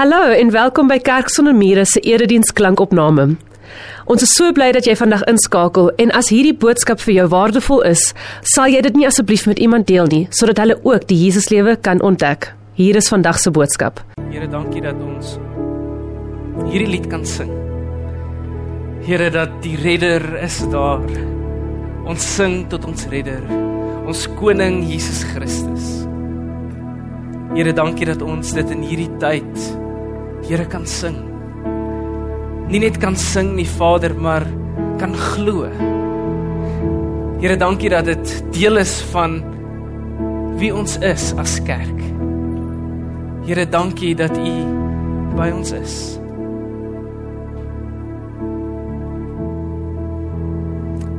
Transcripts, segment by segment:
Hallo en welkom by Kerk sonder mure se erediens klankopname. Ons is so bly dat jy vandag inskakel en as hierdie boodskap vir jou waardevol is, sal jy dit nie asseblief met iemand deel nie sodat hulle ook die Jesuslewe kan ontdek. Hier is vandag se boodskap. Here, dankie dat ons hierdie lied kan sing. Here, dat die Redder is daar. Ons sing tot ons Redder, ons koning Jesus Christus. Here, dankie dat ons dit in hierdie tyd Here kan sing. Nie net kan sing nie, Vader, maar kan glo. Here, dankie dat dit deel is van wie ons is as kerk. Here, dankie dat U by ons is.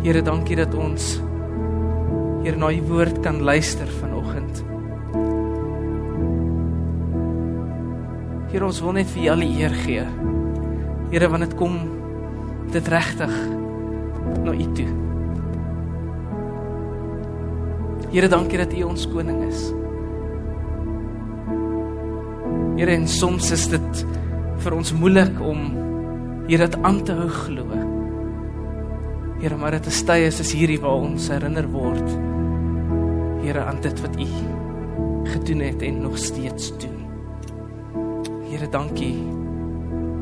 Here, dankie dat ons hier na U woord kan luister vanoggend. Here ons wil net vir U al die eer gee. Here want dit kom dit regtig na U toe. Here dankie dat U ons koning is. Here en soms is dit vir ons moeilik om hier dit aan te hou glo. Here maar dit is tye soos hierdie waar ons herinner word Here aan dit wat U gedoen het en nog steeds doen. Here, dankie.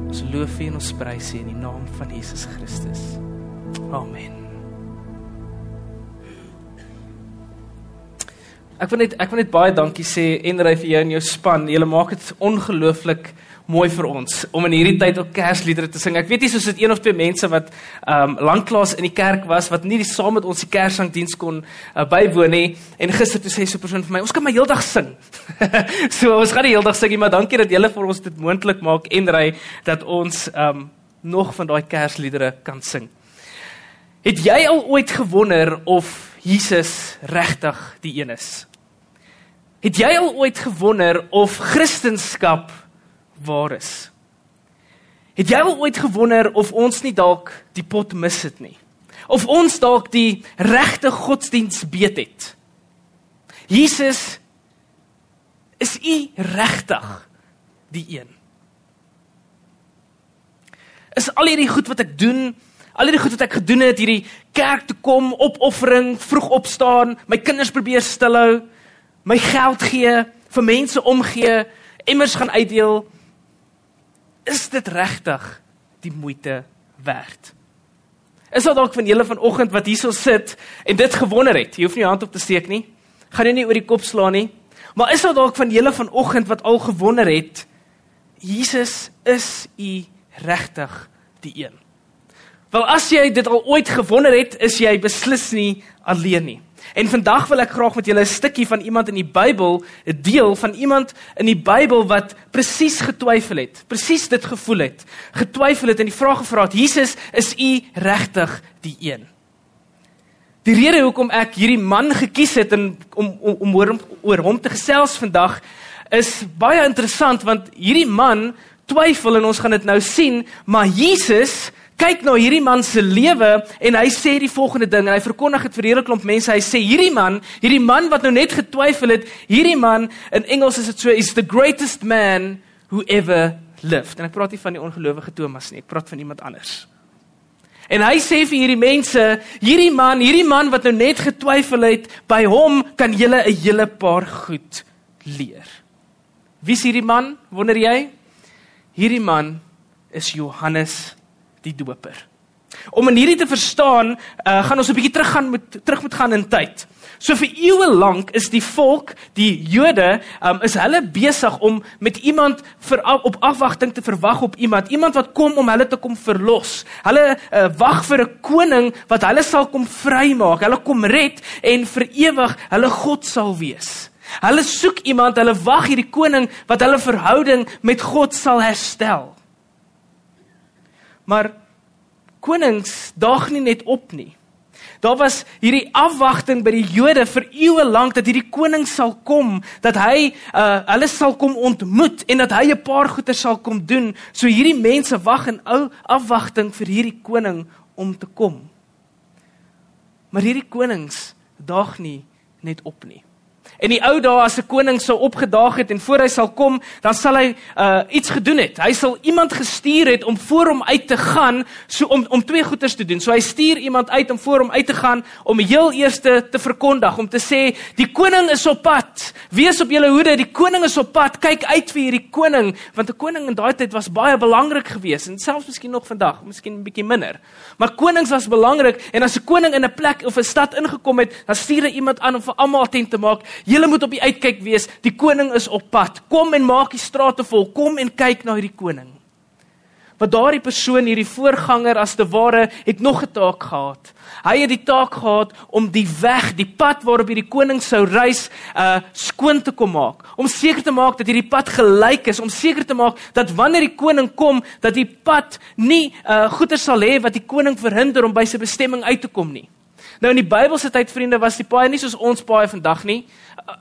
Ons loof U en ons prys U in die naam van Jesus Christus. Amen. Ek wil net ek wil net baie dankie sê en ry vir jou en jou span. Julle maak dit ongelooflik mooi vir ons om in hierdie tyd ook Kersliedere te sing. Ek weet nie soos dit een of twee mense wat ehm um, lanklaas in die kerk was wat nie die saam met ons die Kerssangdiens kon uh, bywoon nie en gister toe sê so 'n persoon vir my, ons kan maar heeldag sing. so ons gaan die heeldag sing, maar dankie dat julle vir ons dit moontlik maak en ry dat ons ehm um, nog van daai Kersliedere kan sing. Het jy al ooit gewonder of Jesus regtig die een is? Het jy al ooit gewonder of Christendom waar is. Het jy al ooit gewonder of ons nie dalk die pot mis het nie? Of ons dalk die regte godsdiens beet het? Jesus is u regtig die een? Is al hierdie goed wat ek doen, al hierdie goed wat ek gedoen het, hierdie kerk toe kom, opoffering, vroeg opstaan, my kinders probeer stilhou, my geld gee, vir mense omgee, emmers gaan uitdeel, is dit regtig die moeite werd? Is daar dalk van julle vanoggend wat hierso sit en dit gewonder het? Jy hoef nie jou hand op te steek nie. Gaan jy nie oor die kop slaan nie. Maar is daar dalk van julle vanoggend wat al gewonder het Jesus is u regtig die een? Wel as jy dit al ooit gewonder het, is jy beslis nie alleen nie. En vandag wil ek graag met julle 'n stukkie van iemand in die Bybel deel van iemand in die Bybel wat presies getwyfel het, presies dit gevoel het, getwyfel het en die vraag gevra het: Jesus, is U regtig die een? Die rede hoekom ek hierdie man gekies het en om om, om oor, oor hom te gesels vandag is baie interessant want hierdie man twyfel en ons gaan dit nou sien, maar Jesus kyk na hierdie man se lewe en hy sê die volgende ding en hy verkondig dit vir 'n hele klomp mense. Hy sê hierdie man, hierdie man wat nou net getwyfel het, hierdie man in Engels is dit so is the greatest man who ever lived. En ek praat nie van die ongelowige Thomas nie, ek praat van iemand anders. En hy sê vir hierdie mense, hierdie man, hierdie man wat nou net getwyfel het, by hom kan jy 'n hele paar goed leer. Wie is hierdie man? Wonder jy? Hierdie man is Johannes die doper. Om in hierdie te verstaan, uh, gaan ons 'n bietjie teruggaan met terug moet gaan in tyd. So vir eeue lank is die volk, die Jode, um, is hulle besig om met iemand vir op afwagting te verwag op iemand, iemand wat kom om hulle te kom verlos. Hulle uh, wag vir 'n koning wat hulle sal kom vrymaak. Hulle kom red en vir ewig hulle God sal wees. Hulle soek iemand, hulle wag hierdie koning wat hulle verhouding met God sal herstel. Maar konings daag nie net op nie. Daar was hierdie afwagting by die Jode vir eeue lank dat hierdie koning sal kom, dat hy uh hulle sal kom ontmoet en dat hy 'n paar goeie sal kom doen. So hierdie mense wag in ou afwagting vir hierdie koning om te kom. Maar hierdie konings daag nie net op nie. En die ou dae as 'n koning sou opgedaag het en voor hy sal kom, dan sal hy uh iets gedoen het. Hy sal iemand gestuur het om voor hom uit te gaan, so om om twee goeders te doen. So hy stuur iemand uit om voor hom uit te gaan om heel eerste te verkondig, om te sê die koning is op pad. Wees op julle hoede, die koning is op pad. Kyk uit vir hierdie koning, want 'n koning in daai tyd was baie belangrik geweest en selfs miskien nog vandag, miskien 'n bietjie minder. Maar konings was belangrik en as 'n koning in 'n plek of 'n stad ingekom het, dan stuur hy iemand aan om vir almal attent te maak. Julle moet op die uitkyk wees. Die koning is op pad. Kom en maak die strate vol. Kom en kyk na hierdie koning. Want daardie persoon, hierdie voorganger as te ware, het nog 'n taak gehad. Hy het die taak gehad om die weg, die pad waarop hierdie koning sou reis, uh skoon te kom maak. Om seker te maak dat hierdie pad gelyk is, om seker te maak dat wanneer die koning kom, dat die pad nie uh goeder sal hê wat die koning verhinder om by sy bestemming uit te kom nie. Nou in die Bybelse tyd vriende was die paai nie soos ons paai vandag nie.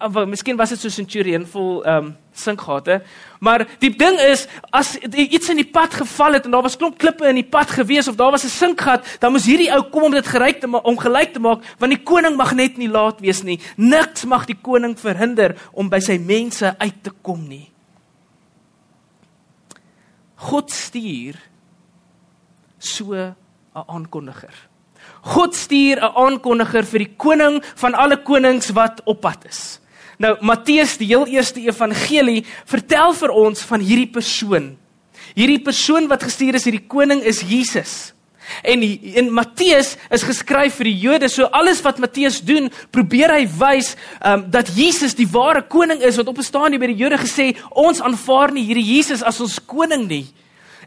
Of miskien was dit so centurion vol ehm um, sinkgate. Maar die ding is as iets in die pad geval het en daar was klomp klippe in die pad gewees of daar was 'n sinkgat, dan moes hierdie ou kom om dit gereik te maak om gelyk te maak want die koning mag net nie laat wees nie. Niks mag die koning verhinder om by sy mense uit te kom nie. God stuur so 'n aankondiger. God stuur 'n aankondiger vir die koning van alle konings wat op pad is. Nou Matteus, die heel eerste evangelie, vertel vir ons van hierdie persoon. Hierdie persoon wat gestuur is, hierdie koning is Jesus. En in Matteus is geskryf vir die Jode, so alles wat Matteus doen, probeer hy wys um, dat Jesus die ware koning is wat op 'n stadium by die Jode gesê, ons aanvaar nie hierdie Jesus as ons koning nie.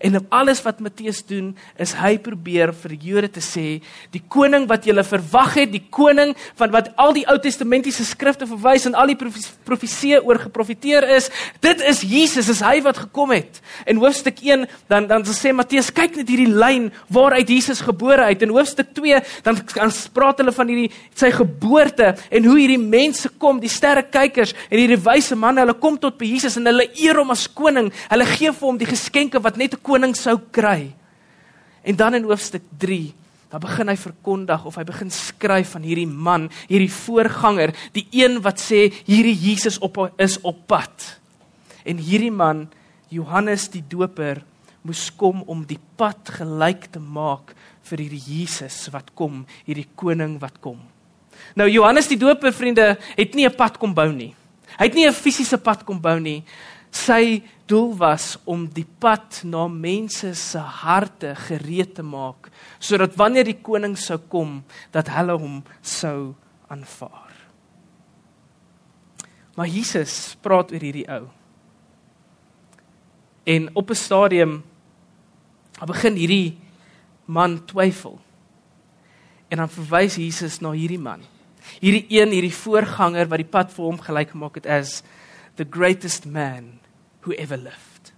En alles wat Matteus doen, is hy probeer vir die Jode te sê, die koning wat julle verwag het, die koning van wat al die Ou Testamentiese skrifte verwys en al die profeseë oor geprofeteer is, dit is Jesus, is hy wat gekom het. In hoofstuk 1 dan dan sê Matteus, kyk net hierdie lyn waaruit Jesus gebore het. In hoofstuk 2 dan dan praat hulle van hierdie sy geboorte en hoe hierdie mense kom, die sterrekykers en hierdie wyse manne, hulle kom tot by Jesus en hulle eer hom as koning. Hulle gee vir hom die geskenke wat net 'n koning sou kry. En dan in hoofstuk 3, dan begin hy verkondig of hy begin skryf van hierdie man, hierdie voorganger, die een wat sê hierdie Jesus op is op pad. En hierdie man, Johannes die Doper, moes kom om die pad gelyk te maak vir hierdie Jesus wat kom, hierdie koning wat kom. Nou Johannes die Doper vriende het nie 'n pad kom bou nie. Hy het nie 'n fisiese pad kom bou nie. Sy doel was om die pad na mense se harte gereed te maak sodat wanneer die koning sou kom dat hulle hom sou aanvaar. Maar Jesus praat oor hierdie ou. En op 'n stadium begin hierdie man twyfel. En dan verwys Jesus na hierdie man. Hierdie een, hierdie voorganger wat die pad vir hom gelyk gemaak het as the greatest man who ever lived.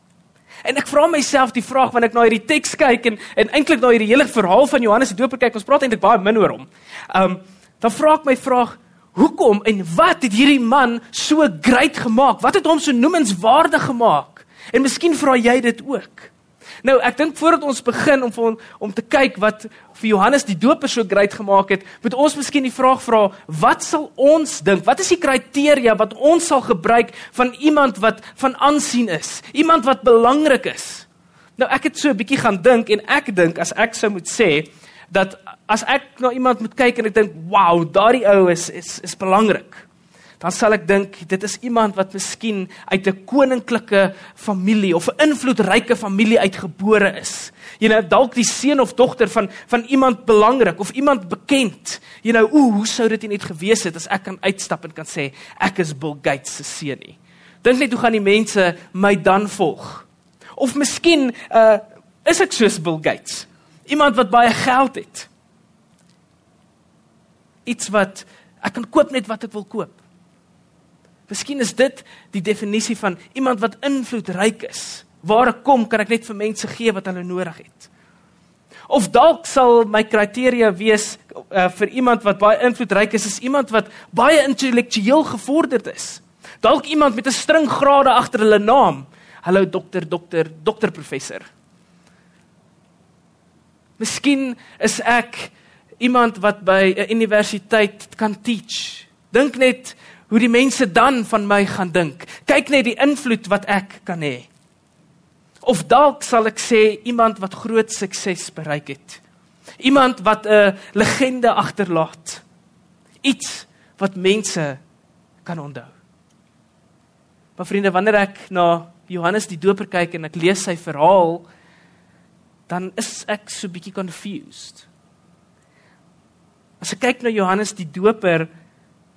En ek vra myself die vraag wanneer ek na hierdie teks kyk en en eintlik na hierdie hele verhaal van Johannes die Doper kyk, ons praat eintlik baie min oor hom. Um dan vra ek my vraag, hoekom en wat het hierdie man so groot gemaak? Wat het hom so noemenswaardig gemaak? En miskien vra jy dit ook. Nou, ek dink voordat ons begin om om om te kyk wat vir Johannes die Doper so groot gemaak het, moet ons miskien die vraag vra, wat sal ons dink? Wat is die kriteria wat ons sal gebruik van iemand wat van aansien is? Iemand wat belangrik is? Nou, ek het so 'n bietjie gaan dink en ek dink as ek sou moet sê dat as ek na iemand moet kyk en ek dink, "Wow, daardie ou is is is belangrik." Dan sal ek dink dit is iemand wat miskien uit 'n koninklike familie of 'n invloedryke familie uitgebore is. Jy nou dalk die seun of dogter van van iemand belangrik of iemand bekend. Jy nou, ooh, hoe sou dit net gewees het as ek kan uitstap en kan sê ek is Bill Gates se seun nie. Dink net hoe gaan die mense my dan volg? Of miskien uh is ek soos Bill Gates. Iemand wat baie geld het. Iets wat ek kan koop net wat ek wil koop. Miskien is dit die definisie van iemand wat invloedryk is. Waar ek kom, kan ek net vir mense gee wat hulle nodig het. Of dalk sal my kriteria wees uh, vir iemand wat baie invloedryk is, is iemand wat baie intellektueel gevorderd is. Dalk iemand met 'n string grade agter hulle naam. Hallo dokter, dokter, dokter professor. Miskien is ek iemand wat by 'n universiteit kan teach. Dink net hoe die mense dan van my gaan dink. Kyk net die invloed wat ek kan hê. Of dalk sal ek sê iemand wat groot sukses bereik het. Iemand wat 'n legende agterlaat. Iets wat mense kan onthou. Maar vriende, wanneer ek na Johannes die Doper kyk en ek lees sy verhaal, dan is ek so bietjie confused. As ek kyk na Johannes die Doper,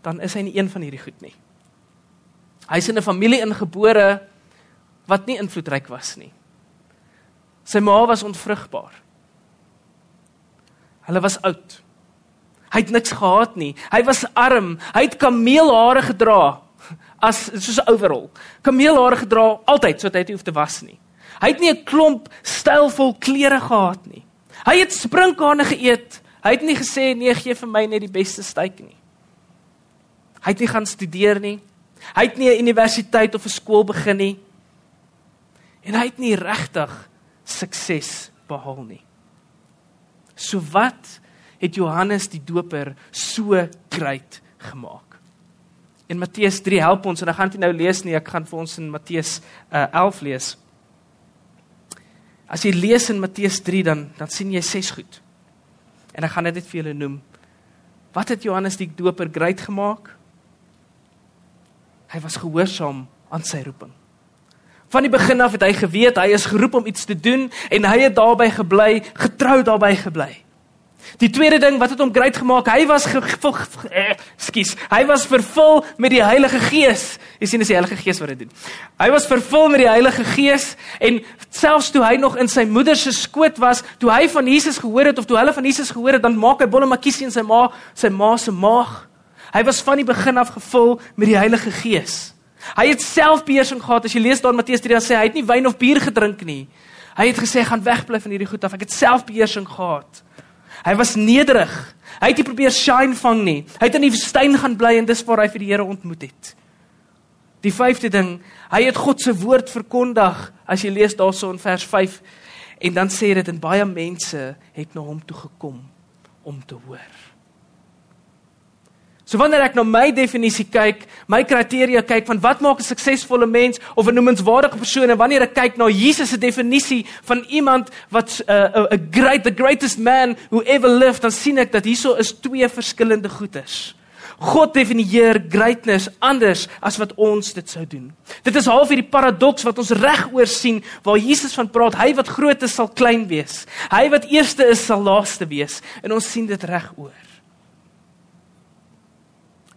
dan is hy nie een van hierdie goed nie. Hy's in 'n familie ingebore wat nie invloedryk was nie. Sy ma was onvrugbaar. Hulle was oud. Hy het niks gehad nie. Hy was arm. Hy het kameelhare gedra as soos 'n overall. Kameelhare gedra altyd sodat hy dit hoef te was nie. Hy het nie 'n klomp stylvol klere gehad nie. Hy het sprinkane geëet. Hy het nie gesê nee, gee vir my net die beste steak nie. Hy het nie gaan studeer nie. Hy het nie 'n universiteit of 'n skool begin nie. En hy het nie regtig sukses behaal nie. So wat het Johannes die Doper so groot gemaak? In Matteus 3 help ons en ek gaan dit nou lees nie, ek gaan vir ons in Matteus uh, 11 lees. As jy lees in Matteus 3 dan dan sien jy ses goed. En ek gaan dit net vir julle noem. Wat het Johannes die Doper groot gemaak? Hy was gehoorsaam aan sy roeping. Van die begin af het hy geweet hy is geroep om iets te doen en hy het daarbey gebly, getrou daarbey gebly. Die tweede ding wat het hom groot gemaak, hy was ekskuus, eh, hy was vervul met die Heilige Gees. Jy sien dis die Heilige Gees wat dit doen. Hy was vervul met die Heilige Gees en selfs toe hy nog in sy moeder se skoot was, toe hy van Jesus gehoor het of toe hulle van Jesus gehoor het, dan maak hy bolle makiesie in sy ma, sy ma se maag. Hy was van die begin af gevul met die Heilige Gees. Hy het selfbeheersing gehad. As jy lees daar in Matteus 3 dan sê hy het nie wyn of bier gedrink nie. Hy het gesê gaan wegbly van hierdie goed af. Ek het selfbeheersing gehad. Hy was nederig. Hy het nie probeer shine vang nie. Hy het in die woestyn gaan bly en dis waar hy vir die Here ontmoet het. Die vyfde ding, hy het God se woord verkondig. As jy lees daarso in vers 5 en dan sê dit en baie mense het na hom toe gekom om te hoor. So wanneer ek na my definisie kyk, my kriteria kyk van wat maak 'n suksesvolle mens of 'n noemenswaardige persoon en wanneer ek kyk na Jesus se definisie van iemand wat 'n uh, 'n great the greatest man who ever lived, dan sien ek dat hieso is twee verskillende goedes. God definieer greatness anders as wat ons dit sou doen. Dit is half hierdie paradoks wat ons regoor sien waar Jesus van praat, hy wat groot is sal klein wees. Hy wat eerste is sal laaste wees en ons sien dit regoor.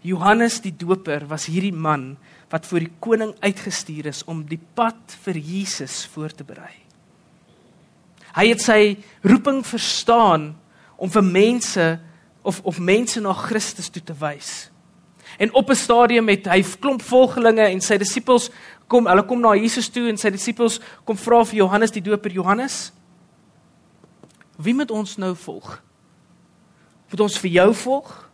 Johannes die Doper was hierdie man wat voor die koning uitgestuur is om die pad vir Jesus voor te berei. Hy het sy roeping verstaan om vir mense of of mense na Christus toe te wys. En op 'n stadium het hy klomp volgelinge en sy disippels kom, hulle kom na Jesus toe en sy disippels kom vra vir Johannes die Doper, Johannes, wie moet ons nou volg? Moet ons vir jou volg?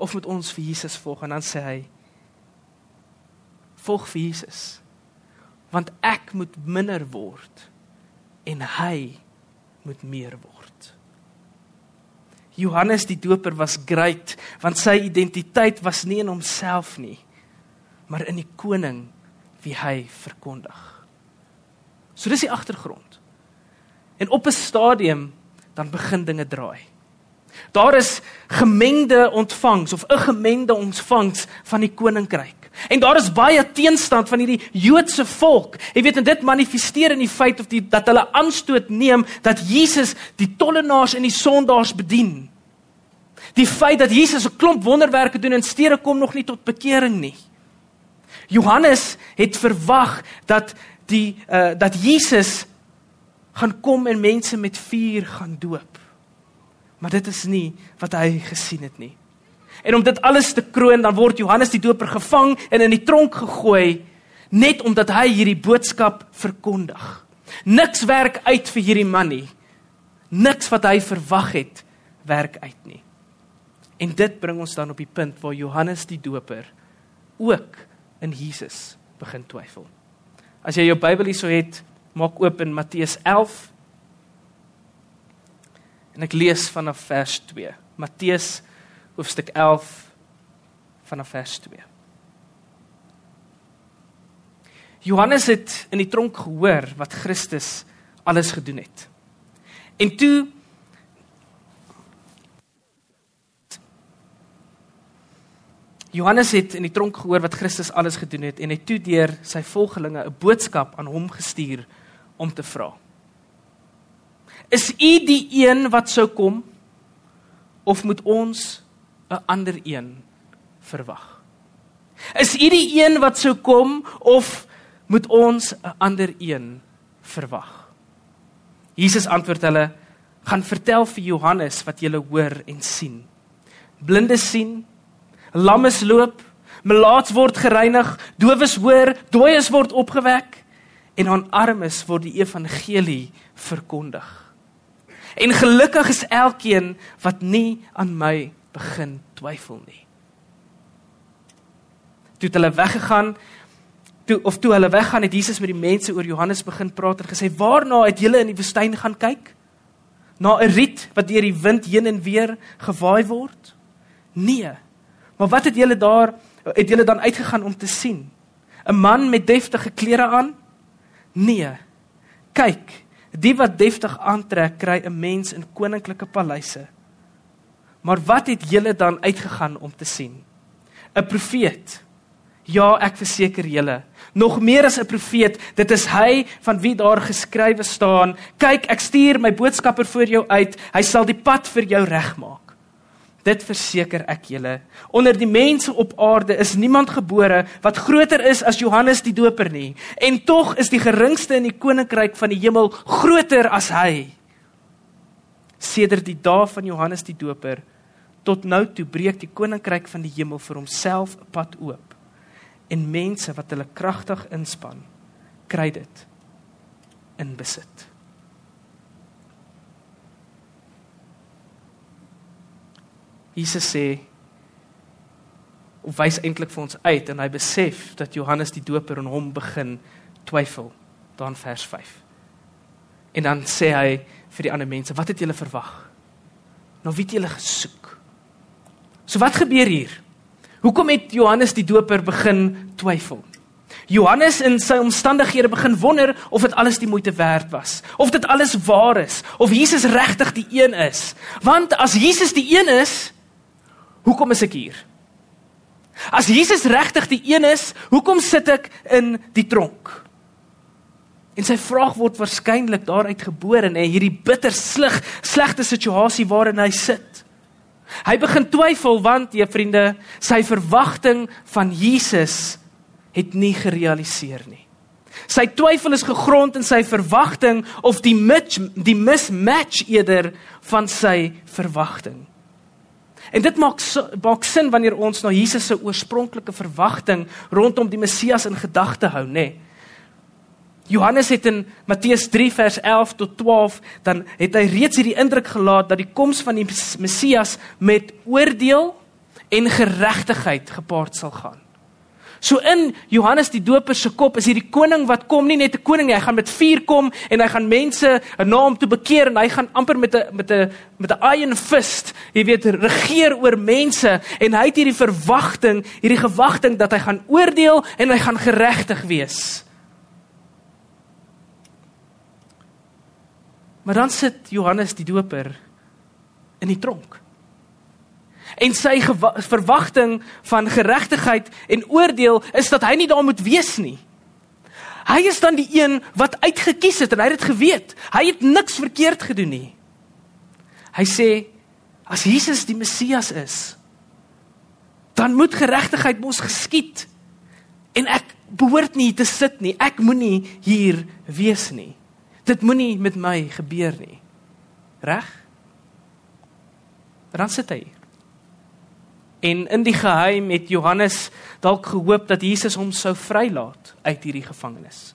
Of moet ons vir Jesus volg? En dan sê hy volg vir Jesus want ek moet minder word en hy moet meer word. Johannes die doper was great want sy identiteit was nie in homself nie maar in die koning wie hy verkondig. So dis die agtergrond. En op 'n stadium dan begin dinge draai Daar is gemengde ontvangs of 'n gemengde ontvangs van die koninkryk. En daar is baie teenstand van hierdie Joodse volk. Jy weet en dit manifesteer in die feit of die dat hulle aanstoot neem dat Jesus die tollenaars en die sondaars bedien. Die feit dat Jesus 'n klomp wonderwerke doen en stede kom nog nie tot bekering nie. Johannes het verwag dat die uh, dat Jesus gaan kom en mense met vuur gaan doop. Maar dit is nie wat hy gesien het nie. En om dit alles te kroon, dan word Johannes die Doper gevang en in die tronk gegooi net omdat hy hierdie boodskap verkondig. Niks werk uit vir hierdie man nie. Niks wat hy verwag het werk uit nie. En dit bring ons dan op die punt waar Johannes die Doper ook in Jesus begin twyfel. As jy jou Bybel hierso het, maak oop in Matteus En ek lees vanaf vers 2. Matteus hoofstuk 11 vanaf vers 2. Johannes het in die tronk gehoor wat Christus alles gedoen het. En toe Johannes het in die tronk gehoor wat Christus alles gedoen het en het toe deur sy volgelinge 'n boodskap aan hom gestuur om te vra. Is u die een wat sou kom of moet ons 'n ander een verwag? Is u die een wat sou kom of moet ons 'n ander een verwag? Jesus antwoord hulle: "Gaan vertel vir Johannes wat julle hoor en sien. Blindes sien, lammes loop, melaats word gereinig, dowes hoor, dooies word opgewek en aan armes word die evangelie verkondig. En gelukkig is elkeen wat nie aan my begin twyfel nie. Toe hulle weggegaan, toe of toe hulle weggaan het Jesus met die mense oor Johannes begin praat en gesê: "Waarna het julle in die woestyn gaan kyk? Na 'n riet wat deur die wind heen en weer gewaai word? Nee, Maar wat het julle daar het julle dan uitgegaan om te sien? 'n Man met deftige klere aan? Nee. Kyk, die wat deftig aantrek kry 'n mens in koninklike paleise. Maar wat het julle dan uitgegaan om te sien? 'n Profeet. Ja, ek verseker julle, nog meer as 'n profeet, dit is hy van wie daar geskrywe staan: "Kyk, ek stuur my boodskapper voor jou uit. Hy sal die pad vir jou regmaak." Dit verseker ek julle, onder die mense op aarde is niemand gebore wat groter is as Johannes die Doper nie, en tog is die geringste in die koninkryk van die hemel groter as hy. Sedert die dae van Johannes die Doper tot nou toe breek die koninkryk van die hemel vir homself 'n pad oop. En mense wat hulle kragtig inspann, kry dit in besit. Jesus sê of wys eintlik vir ons uit en hy besef dat Johannes die Doper en hom begin twyfel dan vers 5. En dan sê hy vir die ander mense, wat het julle verwag? Nou wie het julle gesoek? So wat gebeur hier? Hoekom het Johannes die Doper begin twyfel? Johannes in sy omstandighede begin wonder of dit alles die moeite werd was, of dit alles waar is, of Jesus regtig die een is. Want as Jesus die een is, Hoekom is ek hier? As Jesus regtig die een is, hoekom sit ek in die tronk? En sy vraag word waarskynlik daaruit gebore in hierdie bitter slig, slegte situasie waarin hy sit. Hy begin twyfel want, jy vriende, sy verwagting van Jesus het nie gerealiseer nie. Sy twyfel is gegrond in sy verwagting of die match, die mismatch eerder van sy verwagting. En dit maak maak sin wanneer ons na Jesus se oorspronklike verwagting rondom die Messias in gedagte hou, nê. Nee. Johannes het in Matteus 3 vers 11 tot 12 dan het hy reeds hierdie indruk gelaat dat die koms van die Messias met oordeel en geregtigheid gepaard sal gaan. So in Johannes die Doper se kop is hierdie koning wat kom nie net 'n koning nie, hy gaan met vuur kom en hy gaan mense 'n naam toe bekeer en hy gaan amper met 'n met 'n met 'n iron fist, jy weet, regeer oor mense en hy het hierdie verwagting, hierdie gewagting dat hy gaan oordeel en hy gaan geregtig wees. Maar dan sit Johannes die Doper in die tronk en sy verwagting van geregtigheid en oordeel is dat hy nie daar moet wees nie. Hy is dan die een wat uitgekies het en hy het dit geweet. Hy het niks verkeerd gedoen nie. Hy sê as Jesus die Messias is, dan moet geregtigheid mos geskied. En ek behoort nie te sit nie. Ek moenie hier wees nie. Dit moenie met my gebeur nie. Reg? Dan sit hy. En in die geheim het Johannes dalk gehoop dat Jesus hom sou vrylaat uit hierdie gevangenis.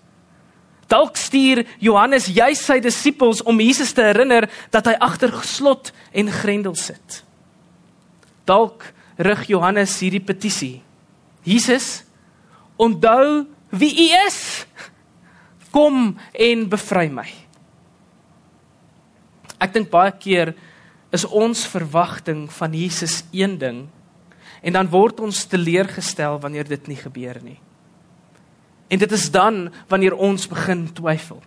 Dalk stuur Johannes juis sy disippels om Jesus te herinner dat hy agter slot en grendel sit. Dalk rig Johannes hierdie petisie. Jesus, onthou wie U is. Kom en bevry my. Ek dink baie keer is ons verwagting van Jesus een ding En dan word ons teleurgestel wanneer dit nie gebeur nie. En dit is dan wanneer ons begin twyfel.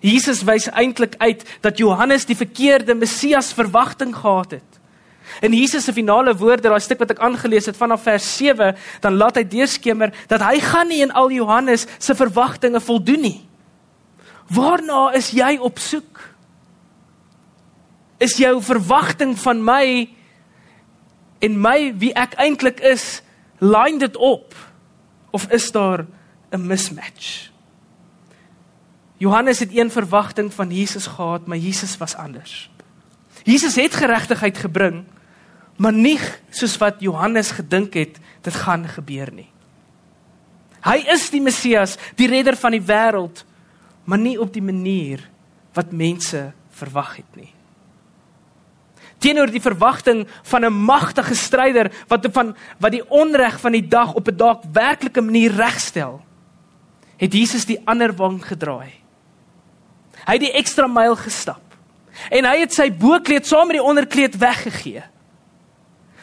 Jesus wys eintlik uit dat Johannes die verkeerde Messias verwagting gehad het. In Jesus se finale woorde, daai stuk wat ek aangelees het vanaf vers 7, dan laat hy deurskemer dat hy gaan nie in al Johannes se verwagtinge voldoen nie. Waarna is jy op soek? Is jou verwagting van my en my wie ek eintlik is, lyn dit op of is daar 'n mismatch? Johannes het een verwagting van Jesus gehad, maar Jesus was anders. Jesus het geregtigheid gebring, maar nie soos wat Johannes gedink het dit gaan gebeur nie. Hy is die Messias, die redder van die wêreld, maar nie op die manier wat mense verwag het nie. Teenoor die verwagting van 'n magtige stryder wat van wat die onreg van die dag op 'n daadwerklike manier regstel, het Jesus die ander wang gedraai. Hy het die ekstra myl gestap. En hy het sy boekleed saam met die onderkleed weggegee.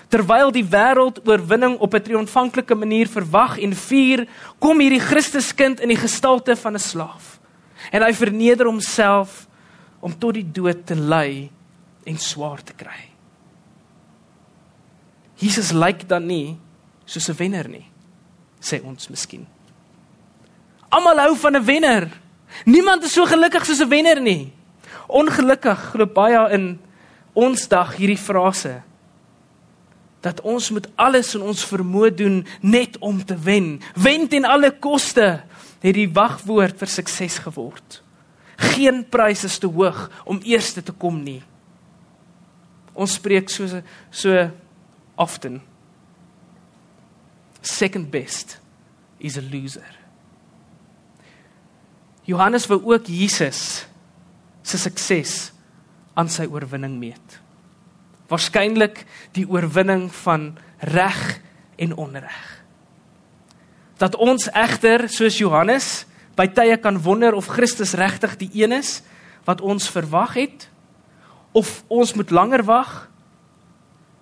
Terwyl die wêreld oorwinning op 'n triomfanklike manier verwag en vier, kom hierdie Christuskind in die gestalte van 'n slaaf. En hy verneder homself om tot die dood te ly en swaar te kry. Jesus lyk dan nie soos 'n wenner nie, sê ons miskien. Almal hou van 'n wenner. Niemand is so gelukkig soos 'n wenner nie. Ongelukkig glo baie in ons dag hierdie frase dat ons moet alles in ons vermoë doen net om te wen. Wen ten alle koste het die wagwoord vir sukses geword. Geen prys is te hoog om eerste te kom nie. Ons spreek so so often. Second best is a loser. Johannes wou ook Jesus se sukses aan sy oorwinning meet. Waarskynlik die oorwinning van reg en onreg. Dat ons egter soos Johannes by tye kan wonder of Christus regtig die een is wat ons verwag het of ons moet langer wag.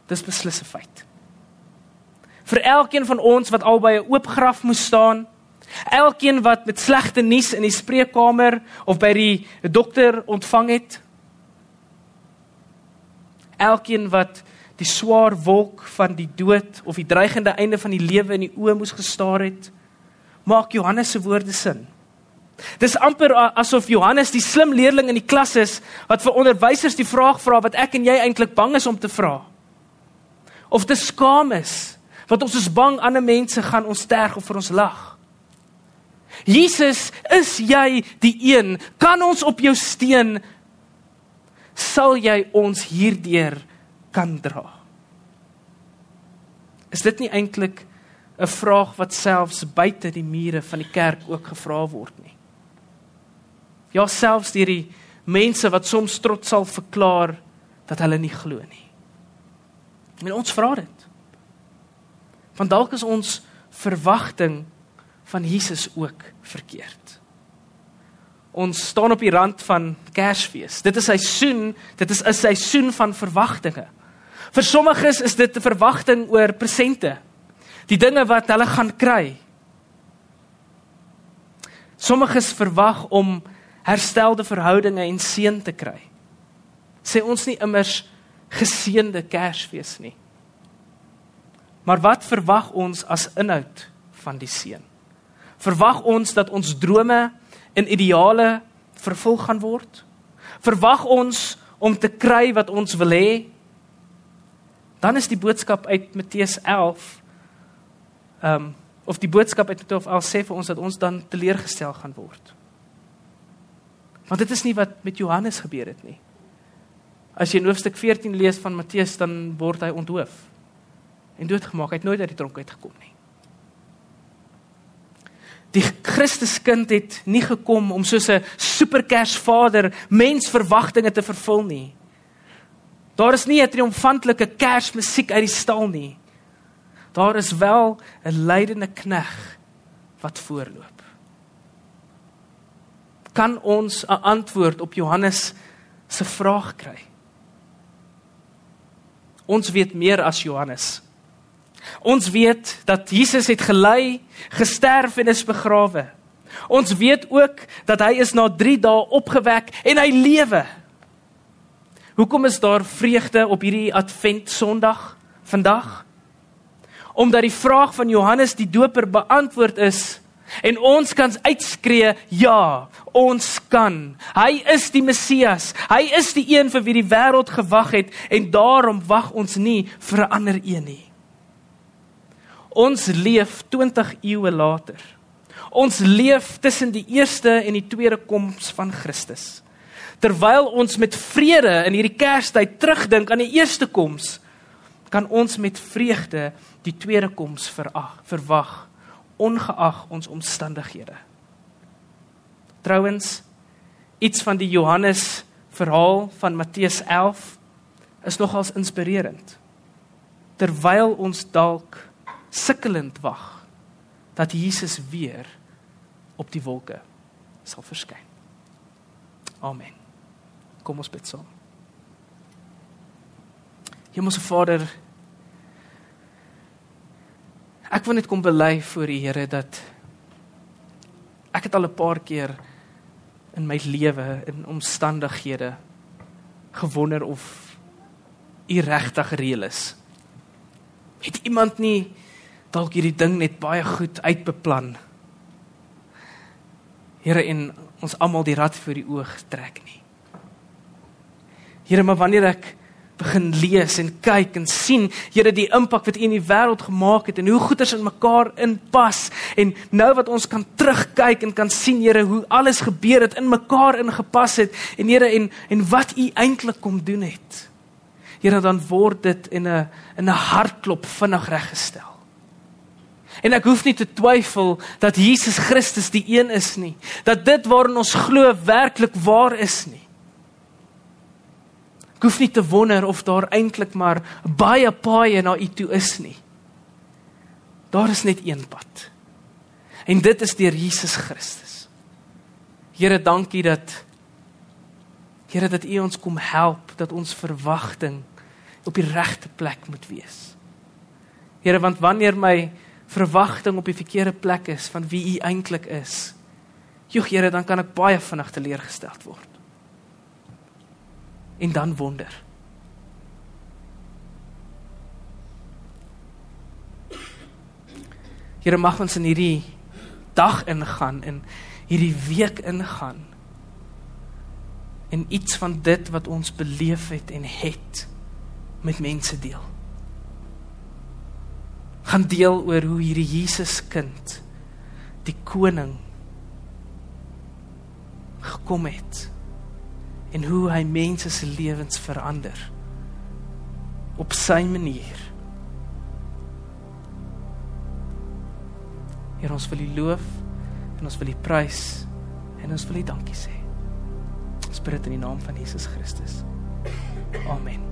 Dis beslis 'n feit. Vir elkeen van ons wat al by 'n oop graf moes staan, Elkeen wat met slegte nuus in die spreekkamer of by die dokter ontvang het. Elkeen wat die swaar wolk van die dood of die dreigende einde van die lewe in die oë moes gestaar het, maak Johannes se woorde sin. Dis amper asof Johannes die slim leerling in die klas is wat vir onderwysers die vraag vra wat ek en jy eintlik bang is om te vra. Of te skaam is, want ons is bang ander mense gaan ons terg of vir ons lag. Jesus, is jy die een? Kan ons op jou steun sal jy ons hierdeur kan dra? Is dit nie eintlik 'n vraag wat selfs buite die mure van die kerk ook gevra word nie? Ja, selfs deur die mense wat soms trots sal verklaar dat hulle nie glo nie. En ons vra dit. Want dalk is ons verwagting van Jesus ook verkeerd. Ons staan op die rand van Kersfees. Dit is seisoen, dit is 'n seisoen van verwagtinge. Vir sommiges is dit 'n verwagting oor presente. Die dinge wat hulle gaan kry. Sommiges verwag om herstelde verhoudinge en seën te kry. Sê ons nie immers geseënde Kersfees nie. Maar wat verwag ons as inhoud van die seën? Verwag ons dat ons drome en ideale vervul gaan word? Verwag ons om te kry wat ons wil hê? Dan is die boodskap uit Matteus 11 ehm um, of die boodskap uit Matteus 11 sê vir ons dat ons dan teleurgestel gaan word. Want dit is nie wat met Johannes gebeur het nie. As jy in hoofstuk 14 lees van Matteus dan word hy onthoof en doodgemaak. Hy het nooit uit die tronk uitgekom nie. Die Christuskind het nie gekom om soos 'n superkersvader mensverwagtinge te vervul nie. Daar is nie 'n triomfantelike kersmusiek uit die stal nie. Daar is wel 'n lydende knegg wat voorloop. Kan ons 'n antwoord op Johannes se vraag kry? Ons weet meer as Johannes. Ons weet dat Jesus het gelei, gesterf en is begrawe. Ons weet ook dat hy is na 3 dae opgewek en hy lewe. Hoekom is daar vreugde op hierdie Advent Sondag vandag? Omdat die vraag van Johannes die Doper beantwoord is en ons kan uitskree ja, ons kan. Hy is die Messias. Hy is die een vir wie die wêreld gewag het en daarom wag ons nie vir 'n ander een nie. Ons leef 20 eeue later. Ons leef tussen die eerste en die tweede koms van Christus. Terwyl ons met vrede in hierdie Kerstyd terugdink aan die eerste koms, kan ons met vreugde die tweede koms verag, verwag, ongeag ons omstandighede. Trouwens, iets van die Johannes verhaal van Matteus 11 is nogals inspirerend. Terwyl ons dalk sukkelend wag dat Jesus weer op die wolke sal verskyn. Amen. Kom ons bid saam. Hemelse Vader, ek wil net kom bely voor die Here dat ek het al 'n paar keer in my lewe in omstandighede gewonder of u regtig reël is. Het iemand nie dalk hierdie ding net baie goed uitbeplan? Here en ons almal die rad voor die oog trek nie. Here, maar wanneer ek begin lees en kyk en sien, Here, die impak wat U in die wêreld gemaak het en hoe goeders in mekaar inpas en nou wat ons kan terugkyk en kan sien, Here, hoe alles gebeur het in mekaar ingepas het en Here en en wat U eintlik kom doen het. Here, dan word dit in 'n in 'n hartklop vinnig reggestel. En ek hoef nie te twyfel dat Jesus Christus die een is nie, dat dit waarin ons glo werklik waar is nie. Ek hoef nie te wonder of daar eintlik maar baie paaie na U toe is nie. Daar is net een pad. En dit is deur Jesus Christus. Here, dankie dat Here dat U ons kom help dat ons verwagting op die regte plek moet wees. Here, want wanneer my verwagting op die verkeerde plek is van wie U eintlik is, joh Here, dan kan ek baie vinnig teleurgesteld word en dan wonder. Here mag ons in hierdie dag ingaan en hierdie week ingaan en iets van dit wat ons beleef het en het met mense deel. Gaan deel oor hoe hierdie Jesus kind die koning gekom het en hoe hy mense se lewens verander op sy manier. Here ons wil U loof en ons wil U prys en ons wil U dankie sê. Ons bid dit in die naam van Jesus Christus. Amen.